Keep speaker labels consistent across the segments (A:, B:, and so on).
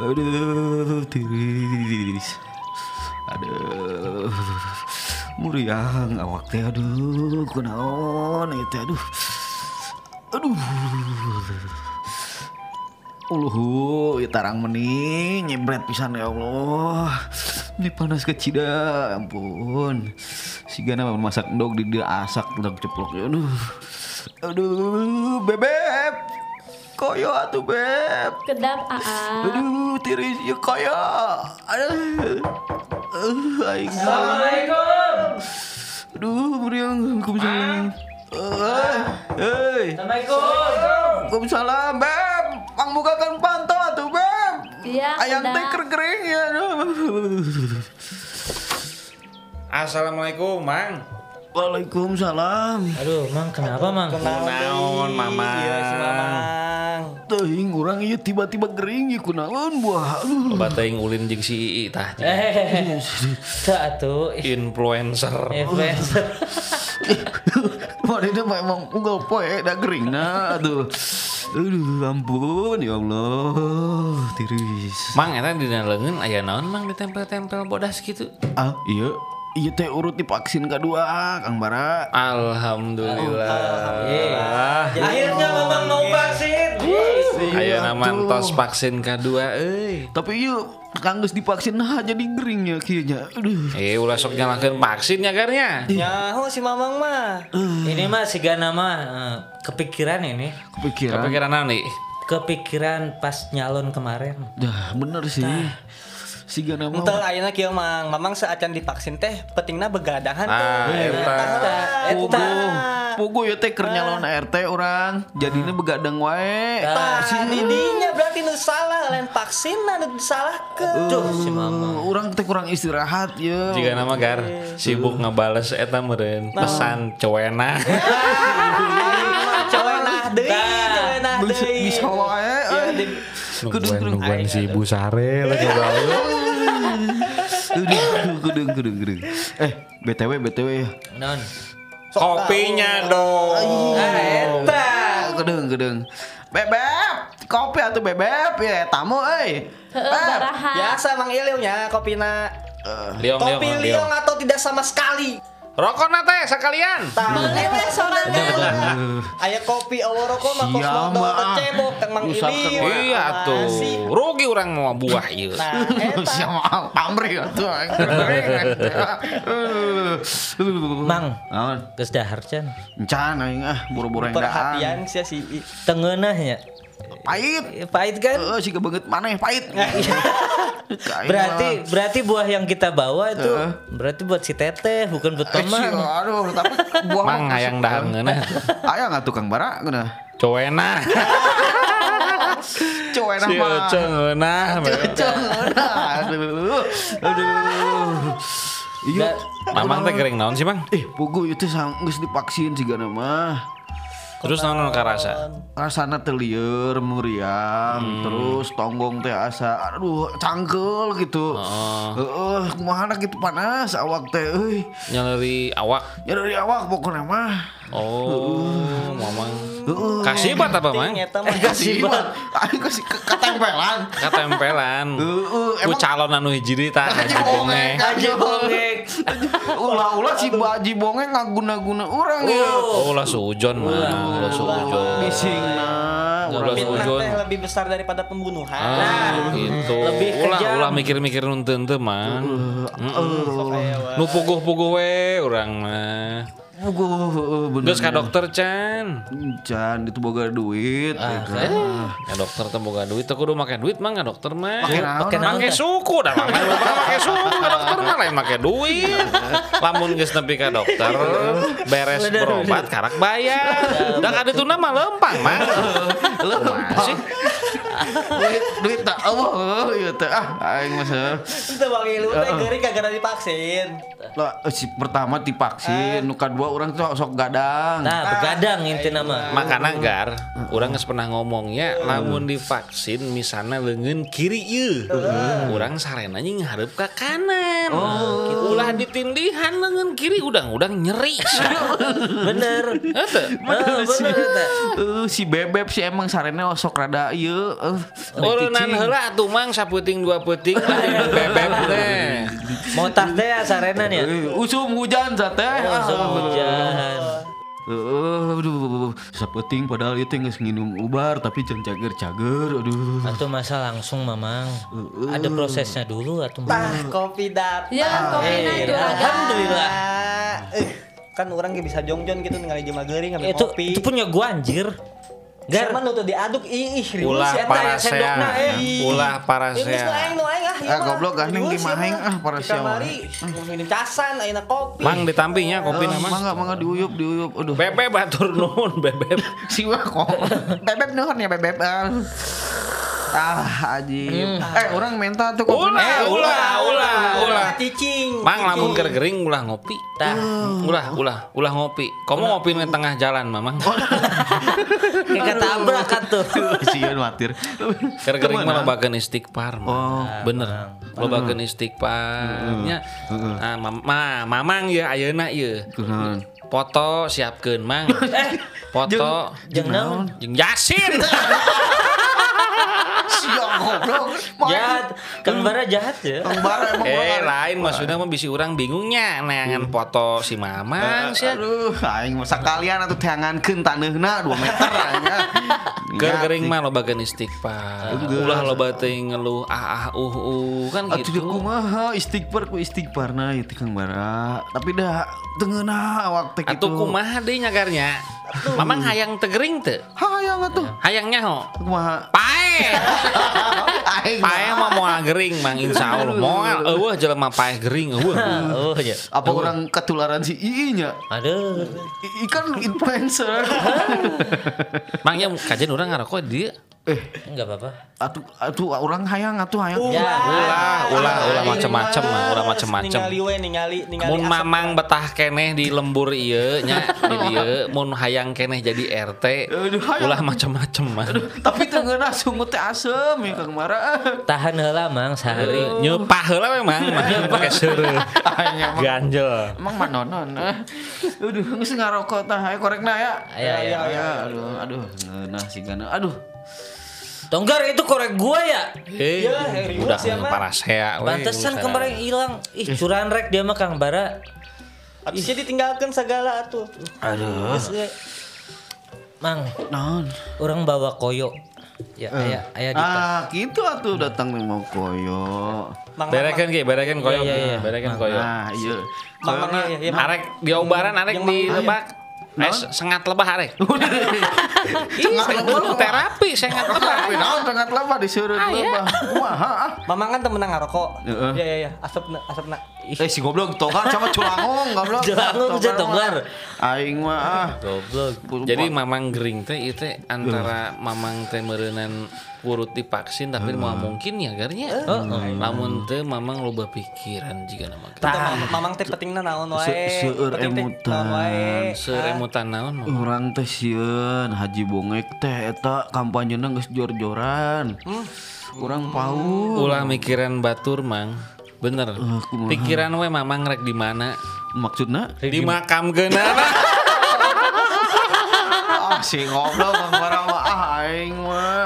A: Aduh, tiris. Aduh. Muriang awak teh aduh kunaon itu aduh. Aduh. Uluh, ieu tarang mending nyebret pisan ya Allah. Ini panas kecil dah, ampun. Si Gana masak endog di dia asak endog ceplok ya. Aduh. Aduh, bebek. Koyo atuh beb.
B: Kedap Aa.
A: Aduh, tiris ya koyo. Aduh. Uh, aing.
C: Assalamualaikum.
A: Aduh, meriang. Waalaikumsalam. Eh, hei.
C: Assalamualaikum.
A: Waalaikumsalam, Beb. Mang bukakan pantau atuh, Beb.
B: Iya,
A: Ayam
B: udah.
A: teh kering ya. Aduh.
D: Assalamualaikum, Mang.
A: Waalaikumsalam.
C: Aduh, Mang kenapa, Mang?
D: Naon, Mama?
E: Iya, si Mamang.
A: Teuing urang ieu tiba-tiba gering ieu kunaon buah. Aduh.
D: Loba teuing ulin jeung si Ii tah.
C: Eh, teu atuh.
D: Influencer.
C: Influencer.
A: Mana itu memang unggal poe da geringna atuh. Aduh, ampun ya Allah. Tiris.
D: Mang eta dina leungeun aya naon Mang ditempel-tempel bodas gitu?
A: Ah, iya. Iya teh urut divaksin kedua, Kang Bara.
D: Alhamdulillah.
C: Akhirnya Mamang mau vaksin.
D: Aya nama
A: tuh.
D: tos vaksin kedua euy.
A: Tapi yuk, Kang geus divaksin nah jadi geringnya kieunya. Aduh.
D: Eh ulah sok nyalakeun vaksin ya garnya.
E: Nyaho si Mamang mah.
C: Ini mah si Gana mah eh, kepikiran ini.
A: Kepikiran.
D: Kepikiran nih?
C: Kepikiran pas nyalon kemarin.
A: Dah, bener sih. Si Gana mah.
E: Ente ayeuna kieu Mang, Mamang saacan divaksin teh pentingna begadangan tuh.
D: Ah, eta.
A: Pugu, pugu ya teh keur nyalon RT orang. Jadinya begadang wae.
E: Si didinya berarti nu salah lain vaksin nu disalahkeun.
C: Duh, si Mamang.
A: Uh, orang teh kurang istirahat ya.
D: Jika nama gar sibuk ngebales eta meureun pesan cowena.
E: Cowenah deui, cowenah
A: Bisa,
E: deui.
A: bisa wae. eh.
D: Nungguan nungguan si Ibu Sare lagi baru.
A: Gedung, gedung, gedung, gedung. Eh, BTW, BTW ya.
C: Non.
D: Kopinya dong.
C: Ah, eta.
A: Gedung, gedung. Bebep, kopi atau bebep ya tamu euy.
B: Heeh, baraha.
E: Biasa Mang Iliu nya kopina.
D: Liong liong
E: Kopi
D: liong.
E: liong atau tidak sama sekali.
D: Rokok teh sekalian.
B: Boleh weh sorangan.
E: Aya kopi awo rokok mah kos
A: Iya, mah.
E: kecebok teng Mang
A: kan,
D: Iya tuh.
E: Masih.
D: Rugi orang mau buah ieu.
E: Nah, eta.
A: Siapa pamri atuh.
C: Mang,
A: Naon?
C: geus dahar can.
A: Encan aing ah buru-buru yang
E: Perhatian sia si
C: Tengeunahnya.
A: Pahit.
C: Eh, Pahit kan?
A: Heeh, si kebanget mana pahit. Kain
C: Berarti berarti buah yang kita bawa itu
A: Heeh.
C: berarti buat si Teteh bukan buat
A: Eh,
C: Tomang.
A: aduh, tapi buah
D: Mang hayang
A: masuk.
D: dahar ngeunah.
A: Aya nggak tukang bara geuna?
D: Cowena.
A: Cowena
D: Si
A: mah.
D: Ngeunah.
A: Cowena. Aduh. Aduh. Iya.
D: Mamang teh kering naon sih, Mang?
A: Eh, pugu itu geus divaksin sigana mah.
D: Terus naon karasa?
A: Rasana teh lieur, meriang, terus tonggong teh asa aduh cangkel gitu. Heeh, kumaha gitu panas awak teh euy.
D: Nyeleri awak.
A: Ya dari awak pokoknya mah.
D: Oh, Mamang.
A: Heeh.
D: Kasih bat apa, Mang?
A: Kasih banget. Aing kasih ke- ketempelan.
D: Katempelan.
A: Heeh,
D: Ku
A: emang
D: calon anu hiji deui tah
A: Haji
D: haji bonge.
A: Haji bongeng. Ulah-ulah si Baji bongeng ngaguna-guna orang ya.
D: Oh, ulah sujon mah. Ulah sujon.
A: Bisingna.
D: Ulah sujon.
E: lebih besar daripada pembunuhan.
D: Ah, gitu.
C: Lebih
D: Ulah ulah mikir-mikir nu teu Mang.
E: Sok aya wae.
D: Nu puguh-puguh we urang mah.
A: Pugu heeh, bener.
D: Geus ka dokter Chan.
A: Can itu boga duit. ya kan.
D: Ya dokter teh boga duit teh kudu make duit mah ka dokter mah.
C: Pakai teh?
D: suku dah make suku ka dokter mah lain make duit. Lamun geus nepi ka dokter beres berobat karak bayar. Da ka ditu mah lempang mah. Lempang sih.
A: duit duit tak Allah ieu teh ah aing mah seueur.
E: Itu Bang Ilu teh geuring kagak ada divaksin.
A: Lah, eh, si pertama divaksin, nu kadua orang tuh sok gadang.
C: Nah, begadang inti nama.
D: Makana gar, orang geus pernah ngomongnya lamun divaksin misalnya leungeun kiri ieu. Urang sarenanya ngarep ka kanan.
C: Oh,
D: Ulah ditindihan leungeun kiri udang-udang nyeri.
C: Bener. Ah, bener eta.
A: Eh, si bebeb sih emang sarene sok rada ieu eh,
D: Urunan heula atuh mang saputing dua peuting lah bebek teh.
C: Motas teh asarenan ya.
A: Eh, usum hujan sate.
C: Langsung hujan.
A: Eh, aduh, sapeting padahal itu geus nginum ubar tapi can cager-cager. Aduh.
C: Atau masa langsung mamang. Ada prosesnya dulu atau
E: Tah kopi dat.
B: Ya, kopi
C: Eh,
B: nah itu ada.
C: Alhamdulillah.
E: Eh, kan orang gak bisa jongjon gitu ningali geuring ngambil
C: Itu
E: kopi.
C: itu punya gua anjir.
E: Mana tuh diaduk ih ih riweuh
D: Ulah
E: ya,
D: parasea.
E: eh.
D: Ulah
E: Ya
D: parasea.
E: aing ah.
A: Ah,
E: mah.
A: goblok, gandeng
E: Riweuh
A: di
E: sih
A: maheng,
E: mah.
A: ah, parasea
E: Di kamari, minum casan ayeuna kopi.
D: Mang ditampinya kopi
A: Eh,
D: nama.
A: mangga mangga diuyup diuyup. Aduh.
D: Bebek batur nuhun bebek.
A: si wah kok bebek nuhun ya bebek ah aji eh orang minta tuh kopi
D: Ulah, ulah, ulah, ulah.
E: Cicing.
D: Mang lamun keur gering ulah ngopi.
C: Tah.
D: Ulah, ulah, ulah ngopi. Kamu ngopi di tengah jalan, Mamang.
C: kayak ketabrak tuh.
A: sieun watir
D: Keur gering mah lobakeun istighfar. Mang.
A: Oh.
D: Bener. Lobakeun istighfarnya. Nah, mam- ma, Mamang ya ayeuna ieu. Foto siapkeun, Mang. Eh, foto
C: Jeung naon?
D: jeung Yasin.
A: Goblok
C: Jahat. Kang Bara jahat ya.
A: Kang Bara emang
D: Eh,
A: orang-
D: lain maksudnya mah bisi urang bingungnya neangan foto si Mamang sia.
A: Aduh, aing masa kalian atuh teangankeun taneuhna 2 meter aja.
D: Keur gering mah lobakeun istighfar. Ulah loba teuing ngeluh ah ah uh uh kan
A: Atuh
D: gitu.
A: dia kumaha istighfar ku istighfarna itu Kang Bara. Tapi dah tengeuna awak teh
D: Atuh kumaha deui nyagarnya? Mamang hayang tegering teu?
A: Hayang atuh.
D: Hayang nyaho?
A: Kumaha?
D: Pae.
A: Aing
D: Pae mah moal gering mang insyaallah. Moal eueuh jelema pae gering eueuh.
C: Oh ya.
A: apa orang ketularan si Ii nya?
C: Aduh.
A: I- Ikan influencer.
D: Mang nya kajian urang ngarokok dia.
A: Eh,
C: Enggak apa-apa.
A: atuh atuh orang hayang atuh hayang.
C: Ya.
D: Ulah, ulah, ulah macem-macem mah, ulah
E: Ningali
D: macem-macem.
E: we ningali ningali
D: Mun mamang betah keneh di lembur ieu nya di dieu mun hayang keneh jadi RT
A: Aduh,
D: ulah macem-macem mah.
A: Tapi tengeuna sungut teh asem ya Kang Bara.
C: Tahan heula mang sehari.
D: Nyepah heula memang mah pakai seureuh.
A: Hanya emang-
D: Ganjel.
A: Emang manonon. eh. Aduh, geus ngarokok tah hayu korekna ya.
C: Aya aya.
A: Ya, aduh, aduh, ngeunah si gana. Aduh.
C: Tonggar itu korek gua ya.
D: Eh,
E: Iya, Heri
D: udah
E: Wus ya.
C: Pantesan kemarin hilang. Ih, curahan rek dia mah Kang Bara.
E: Abisnya ditinggalkan segala atuh.
A: Aduh.
C: Mang,
A: Naon?
C: orang bawa koyo. Ya, aya aya di tas.
A: Ah, gitu atuh datang nih mau koyo.
E: Mang
D: Berekeun ge, berekeun koyo.
C: Iya, iya, iya.
D: Berekeun koyo.
A: Nah, iya.
E: Mang Mang iya iya. Mang.
D: Arek di obaran arek di lebak. Eh, sengat lebah arek.
A: Cengat lebah.
D: Terapi sengat lebah.
A: Tapi naon cengat lebah disuruh lebah. Kumaha ah?
E: Mamang kan temen ngarokok.
A: Heeh.
E: Iya iya iya, asapna asapna.
A: Eh si goblok togar sama culangong goblok.
C: Culangong bisa tonggar.
A: Aing mah ah.
C: Goblok.
D: Jadi mamang gering teh itu teh antara mamang teh meureunnan urut divaksin tapi mau mungkin ya garnya. Lamun teh mamang loba pikiran jika nama
E: Tah Mam- mamang teh pentingna naon wae.
A: Se- seueur
E: Penting teh
A: emutan.
E: naon?
A: Orang teh sieun Haji Bongek teh eta kampanyena geus jor-joran. Urang pau.
D: Ulah mikiran batur mang. Bener. Pikiran we mamang rek di mana?
A: Maksudna?
D: Di makam geunana.
A: ah si Kang Bara mah ah aing mah.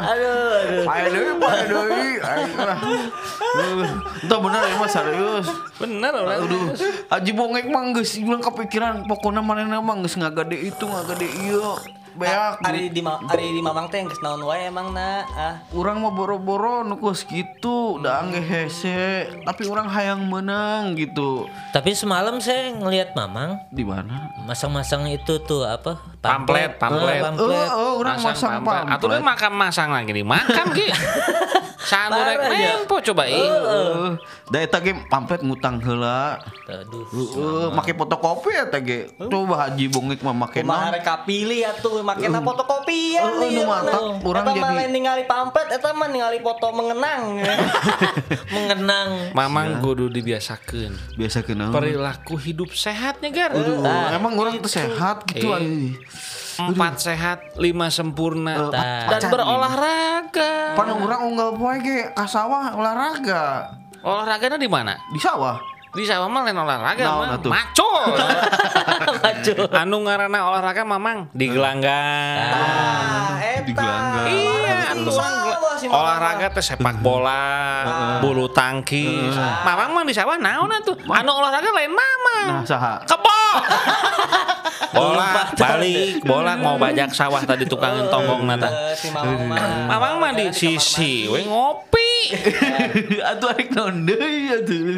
A: Deui. Aing mah. Uh, Entah bener ya mah serius.
D: Bener orang.
A: Aduh, Haji Bongek mah geus bilang kepikiran pokoknya manehna mah geus ngagade itu ngagade ieu. Beak.
E: Ari di ma- ari di mamang teh geus naon wae emang na. Ah.
A: Urang mah boro-boro nu geus kitu, da angge hese, tapi orang hayang menang gitu.
C: Tapi semalam saya ngelihat Mamang
A: Di mana?
C: masang-masang itu tuh apa?
D: Pamflet, pamflet.
C: Eh,
A: Oh, oh, orang masang
D: Atau
A: pamflet.
D: makam masang lagi di makam ki. Sanurek
E: Parah, ya.
D: nempo coba ih.
A: Heeh. Da eta ge pamflet ngutang heula.
C: Aduh.
A: Heeh, make fotokopi eta ge. Coba Haji Bongik mah make
E: Kumaha
A: naon?
E: rek kapilih atuh make na fotokopi ya.
A: Heeh, nu mantap. Urang
E: Eta mah
A: jadi-
E: ningali pamflet eta mah ningali foto mengenang.
C: Mengenang.
D: Mamang kudu dibiasakeun.
A: Biasa kenal.
D: Perilaku hidup sehatnya gar.
A: Emang orang tuh sehat gitu
D: Eh. Empat sehat, lima sempurna,
C: Tah.
D: dan berolahraga.
A: Pan orang unggal poe ge ka sawah olahraga.
D: Olahraganya di mana?
A: Di sawah.
D: Di sawah mah lain olahraga
A: Naon
D: mah.
A: atuh?
D: Macul.
C: Maju.
D: anu ngaranna olahraga mamang di gelanggang.
E: Ah, eta.
A: Di gelanggang.
D: Iya, anu olahraga teh sepak bola, bulu tangkis. Mamang mah di sawah naon atuh? Anu olahraga lain mamang.
A: Nah, saha?
D: Kebo. bola balik, bola mau bajak sawah tadi tukang tonggong nata.
E: Eh, si Mamang mah.
D: Mamang mah di sisi, we ngopi.
A: Atuh arek naon deui atuh.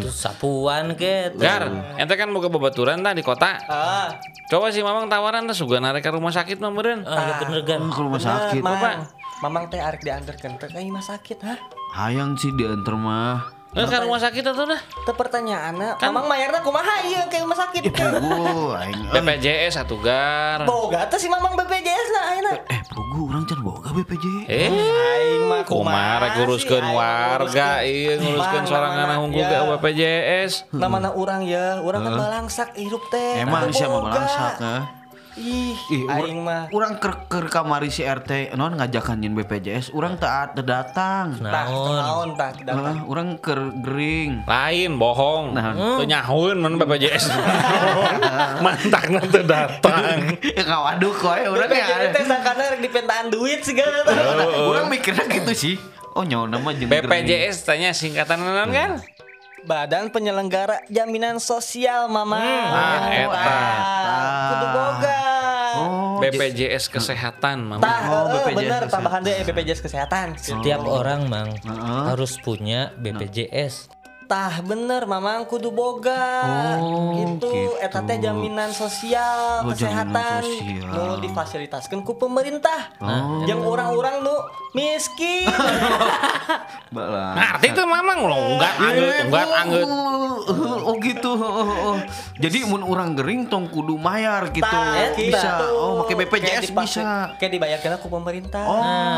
C: Terus sapuan ke.
D: Gar, ente kan boga babaturan tah di kota.
E: Ah,
D: Coba si Mamang tawaran teh suga narek ke rumah sakit mah meureun.
C: Ah, ya bener kan.
A: Ke rumah
E: bener,
A: sakit.
E: Mang.
D: Bapak.
E: Mamang teh arek diantarkeun teh ka imah sakit, hah?
A: Hayang sih diantar mah.
D: Eh ke rumah sakit atuh dah.
E: Teu pertanyaanna, Mamang mayarna kumaha ieu ke rumah sakit?
A: Pugu aing. eh.
D: BPJS atuh gar.
E: Boga teh si Mamang BPJS na ayeuna.
A: Eh, pugu urang can boga BPJ.
D: Eh,
E: Aing mah
D: kumaha rek nguruskeun
E: sih,
D: warga ieu nguruskeun
E: Mang,
D: sorangan unggul
E: ya.
D: ke BPJS.
E: Namana urang ya, urang kan balangsak hirup teh.
A: Emang
E: boga.
A: melangsak eh?
E: Ih,
A: Ih,
E: aing mah.
A: Urang ker ker kamari si RT non ngajakan nyin BPJS, urang taat datang.
E: Tah,
C: Naon.
E: naon tah datang.
A: Urang ker gering.
D: Lain bohong.
A: Nah.
D: Teu nyahoeun mun BPJS. Mantakna teu datang.
A: Ya kawaduk koe urang ya.
E: teh sangkana rek dipentaan duit segala.
A: Urang mikirnya gitu sih. Oh nyawa nama jeung.
D: BPJS tanya singkatan naon kan?
E: Badan Penyelenggara Jaminan Sosial, Mama.
D: Ah, eta.
E: Kudu boga.
A: Oh,
D: BPJS kesehatan.
E: Tah,
A: Oh, BPJS
E: bener
A: kesehatan.
E: tambahan deh BPJS kesehatan.
C: Setiap orang mang
A: Heeh.
C: harus punya BPJS.
E: Tah bener mamang kudu boga
A: Oh,
E: gitu
A: gitu.
E: eta teh jaminan sosial
A: Oh, jaminan
E: kesehatan
A: sosial.
E: nu difasilitaskeun ku pemerintah
A: Oh.
E: yang orang-orang nu miskin
A: Balah.
D: Ngerti tuh Mamang lo enggak anggut, enggak anggut.
A: Oh gitu. Oh, oh. Jadi mun urang gering tong kudu mayar gitu.
E: Tah,
A: bisa.
E: gitu.
A: Oh, pakai
E: Kayak
A: BPJS
E: dipakai-
A: bisa.
E: kayak dibayarkeun ku pemerintah
A: Oh.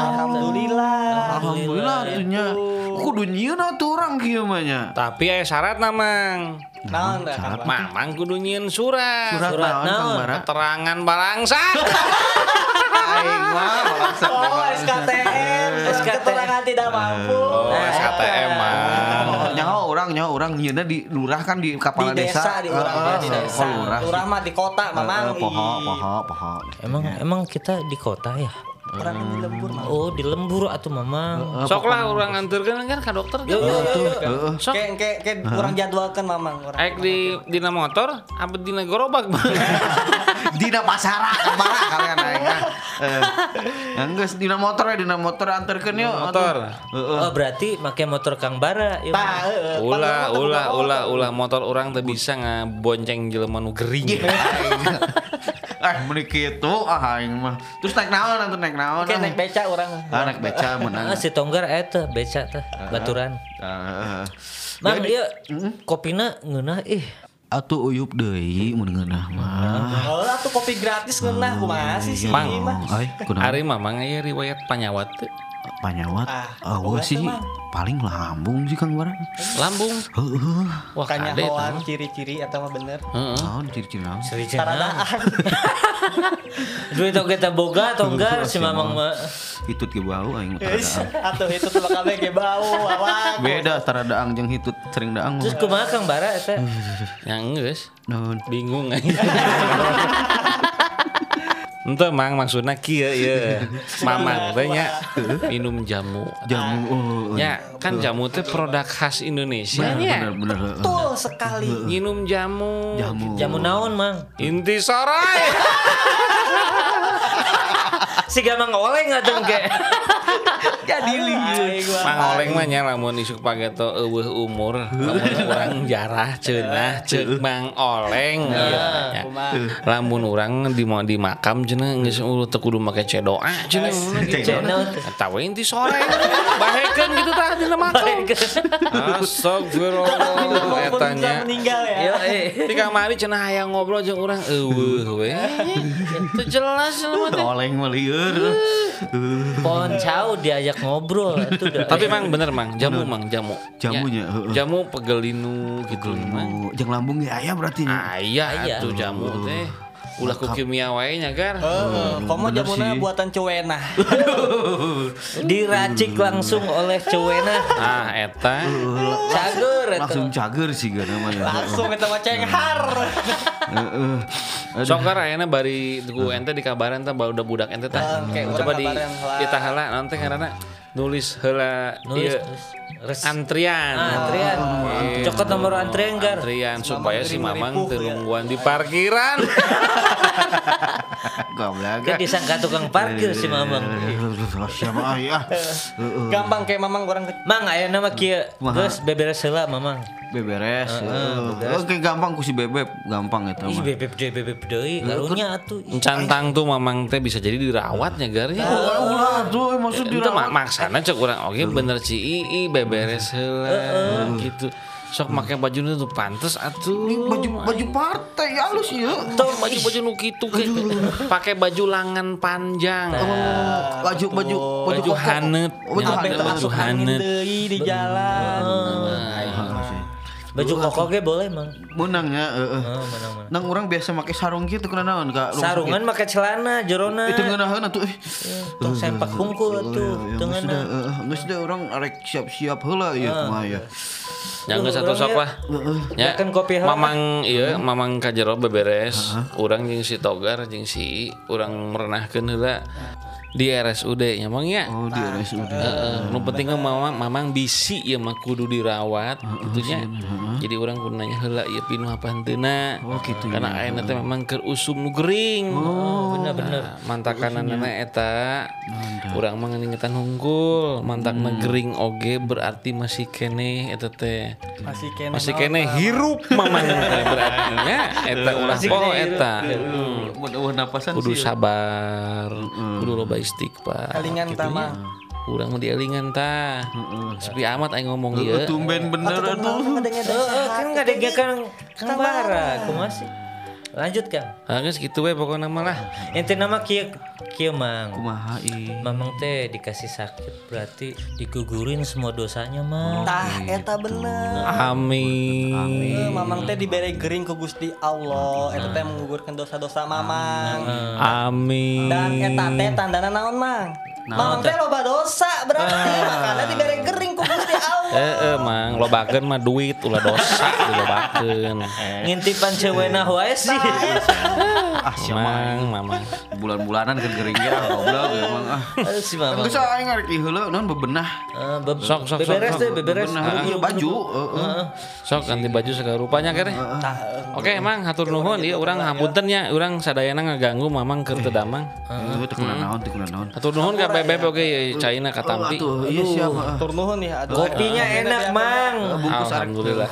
E: alhamdulillah
A: Alhamdulillah atunya. Kudu nyieun atuh urang kieu mah nya.
D: Tapi aya syarat Mamang.
E: naon Kang?
D: Mamang kudu nyieun surat.
A: Surat
C: Surat
A: naon Kang? Bara?
D: Keterangan balangsak.
A: Aing mah
E: oh. SKTM
C: SKTM.
E: keterangan tidak mampu
D: Oh,
E: Nah,
D: SKTM mah.
A: Oh, nyaho orang nyaho orang nyieunna di lurah kan di
E: di
A: kepala
E: desa,
A: desa.
E: di urang
A: Heeh,
E: di desa
A: oh, lurah.
E: lurah mah di kota mamang
A: poho poho poho.
C: Emang emang kita di kota ya?
E: Orang yang di lembur mah
C: Oh di lembur atau mamang?
D: Sok lah orang anturkeun kan ke dokter.
E: Yo yo yo yo.
A: Heeh.
D: Sok.
E: Kayak kayak kayak kurang jadwalkan mamang orang.
D: Aik di dina motor, apa dina gerobak
A: Dina pasara ke mana kalian aing ah. Eh, yang geus dina motor we dina motor anterkeun yuk.
D: motor.
A: Heeh.
C: Oh berarti pakai motor Kang Bara ya?
E: Tah.
D: Ulah, ulah, ulah, ulah motor orang teu bisa ngabonceng jelema nu gering.
A: Eh meuni kitu ah aing mah. Terus naik naon atuh naik naon?
E: Kayak naik beca orang.
A: Ah naik beca menang.
C: Ah, si Tonggar eta beca teh baturan.
A: Ah,
C: Mang ieu kopina ngeunah ih.
A: Atuh uyup deui mun ngeunah mah.
E: Oh, atuh kopi gratis ngeunah kumaha sih sih
D: Mang.
E: mah.
D: Ari mamang aya riwayat panyawat teu.
A: Panyawat.
E: Ah, boga
A: sih paling lambung sih Kang Barang.
D: Lambung.
A: Heeh.
D: Wah, kade
E: Kanyahoan
D: eta.
E: ciri-ciri atau mah bener.
D: Heeh.
A: Naon ciri-ciri naon?
C: Sericena.
E: Taradaan.
C: Duit tong kita boga Tonggar si Mamang mah.
A: Hitut ge bau aing mah.
E: Atuh tuh kabeh ge bau awak.
A: Beda taradaang jeung hitut sering daang.
C: Terus kumaha Kang Bara eta?
D: Yang geus
A: Naon?
D: bingung aja. Ente mang maksudnya kieu ieu. Mamang teh nya minum jamu.
A: Jamu oh.
D: Ya, kan jamu teh produk khas Indonesia
A: Bener
D: nya.
A: bener bener.
E: Betul sekali.
D: Minum jamu.
A: Jamu.
C: Jamu naon Mang?
D: Inti sorai.
C: Si gamang oleng ngadeng ge.
A: Jadi lieu.
D: Mang oleng mah nya lamun isuk pageto eueuh umur, lamun urang jarah ceunah ceuk Mang oleng ieu nya. Lamun urang di mau di makam cenah geus ulu teu kudu make cedoa cenah. Eta we inti sore bahekeun gitu tah dina makam. Astagfirullah eta nya.
E: meninggal ya.
D: Di kamari cenah hayang ngobrol jeung urang eueuh we. Teu jelas teh.
A: Oleng mah lieur.
C: Pohon cau diajak ngobrol itu udah.
D: Tapi mang bener mang jamu mang jamu.
A: Jamunya,
D: Ya,
A: heeh.
D: Jamu pegelinu gitu mang.
A: Jeung lambung ge aya berarti nya.
D: Aya
C: Aya.
D: atuh jamu teh. Ulah ku kimia wae nya gar.
E: Heeh, komo
A: bener
E: jamuna
A: sih.
E: buatan cuena.
C: diracik langsung oleh cewena.
D: Ah eta.
C: Cager eta.
A: Langsung cager sih gana mah ya.
E: Langsung kita mah cenghar.
A: Heeh.
D: Sok gar ayeuna bari ku ente dikabaran teh udah budak ente
E: urang
D: Coba di kita heula naon teh ngaranna nulis heula
C: Nulis nulis. Res.
D: antrian.
C: Ah, antrian. Cokot nomor antrian gar.
D: Antrian supaya si
E: Mamang ya.
D: terungguan di parkiran.
A: Goblok.
C: Kan disangka tukang parkir si Mamang.
A: Siapa ya?
E: Gampang kayak mamang orang
C: Mang aya nama.
A: Kumaha?
C: Geus beberes heula Mamang.
A: Beberes. heeh. Oke gampang ku si bebek, gampang
C: Ih
A: mah.
C: bebek deui bebek deui karunya atuh. Ih,
D: Cantang tuh Mamang teh bisa jadi dirawatnya gar ya.
A: Ulah tuh maksud
D: Itu mak maksana cek orang oke bener ci ii beberes heula gitu. Sok make baju nu tuh pantes atuh.
A: Ini baju baju partai halus ya.
D: Tong baju-baju nu kitu ke. Pakai baju lengan panjang.
A: Oh, baju baju
D: Baju
A: baju hanet.
D: baju hanet.
E: di jalan.
C: Baju koko ge boleh Mang.
A: Menangnya heeh.
C: Oh, menang-menang.
A: Nang orang biasa make sarung gitu kena naon Kak? Rumah
C: Sarungan make celana jerona.
A: itu ngeunaheun atuh. eh.
C: Tong sempak hungkul atuh.
A: Ya, geus
C: ngeunah.
A: da, heeh. Geus da orang arek siap-siap heula ieu kumaha ya.
D: Yang satu sok lah. Ya,
C: Makan kopi.
D: Mamang iya, mamang kajero beberes. Urang jeung si Togar jeung si urang merenahkeun heula di RSUD nya Mang ya.
A: Oh, di RSUD.
D: Heeh, nu penting mah mamang, mamang bisi ya mah kudu dirawat gitunya. Jadi orang kudu nanya heula ieu pinuh apa henteu
A: Oh, gitu
D: Karena ayeuna teh memang keur usum nu gering.
C: Oh, bener-bener.
D: Mantakanana eta urang mah ngingetan hungkul, mantakna gering oge berarti masih kene eta teh.
E: Masih kene.
D: Masih kene hirup mamang berarti nya eta ulah poho eta.
A: Mudah napasan
D: Kudu
A: sih.
D: sabar, kudu loba istighfar.
E: Kalingan tama.
D: Urang mah dielingan tah. Sepi amat aing ngomong ieu.
A: Tumben bener atuh.
C: Heeh, kan enggak ada kan Kang Bara, kumaha sih? Lanjut Kang.
D: Ah geus kitu we pokona mah lah.
C: Ente nama kieu kieu Mang.
A: Kumaha ih.
C: Mamang teh dikasih sakit berarti digugurin semua dosanya Mang.
E: Tah eta bener.
D: Amin.
E: Eh, Mamang teh dibere gering ku Gusti Allah. Eta teh menggugurkan dosa-dosa Mamang.
D: Amin.
E: Dan eta teh tandana naon, Mang? Mamang teh loba dosa berarti makanya dibere gering.
D: eh emang lo bagen mah duit ulah dosa lo bagen
C: ngintipan cewena wae sih.
A: Ah, siapa
D: Mang, mamang.
A: bulan-bulanan kan gering ya goblok emang ah.
C: Si Mamang.
A: Geus aing arek ieu heula naon bebenah.
C: Eh,
D: Sok, sok, sok,
C: beberes deh, beberes.
A: Bebenah ieu baju. heeh.
D: Sok ganti baju segala rupanya kere. Oke, Mang, hatur nuhun ieu urang hapunten nya, urang sadayana ngaganggu mamang keur teu damang.
A: Heeh, teu kuna naon, teu kuna naon.
D: Hatur nuhun ka bebek oge ieu caina katampi.
A: Atuh, iya siapa?
E: Tur nuhun ya. aduh.
C: Kopinya enak, Mang.
D: Alhamdulillah.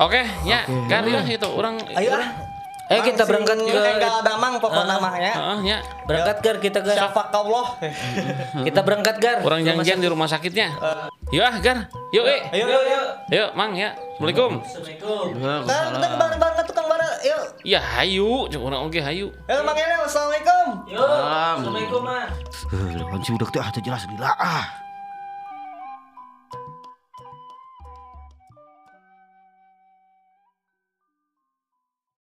D: Oke, ya, kan ya itu urang
E: Ayo ah.
C: Ayo kita berangkat
E: Sing
C: ke
E: enggal damang pokokna mah ya.
D: Heeh, nya.
C: berangkat gar kita gar.
E: Syafakallah.
C: Kita berangkat gar.
D: Urang janjian di rumah sakitnya. Yuk ah, Gar. Yuk, eh.
E: Ayo ayo ayo.
D: Yuk, Mang ya. Assalamualaikum.
E: Kan kita bareng ke tukang bara. Yuk.
D: Ya, hayu. Cuk urang oge hayu.
E: Halo Mang Enel, Assalamualaikum.
C: Yo, Assalamualaikum, Mang.
A: Heuh, lawan si budak teh ah jelas gila ah.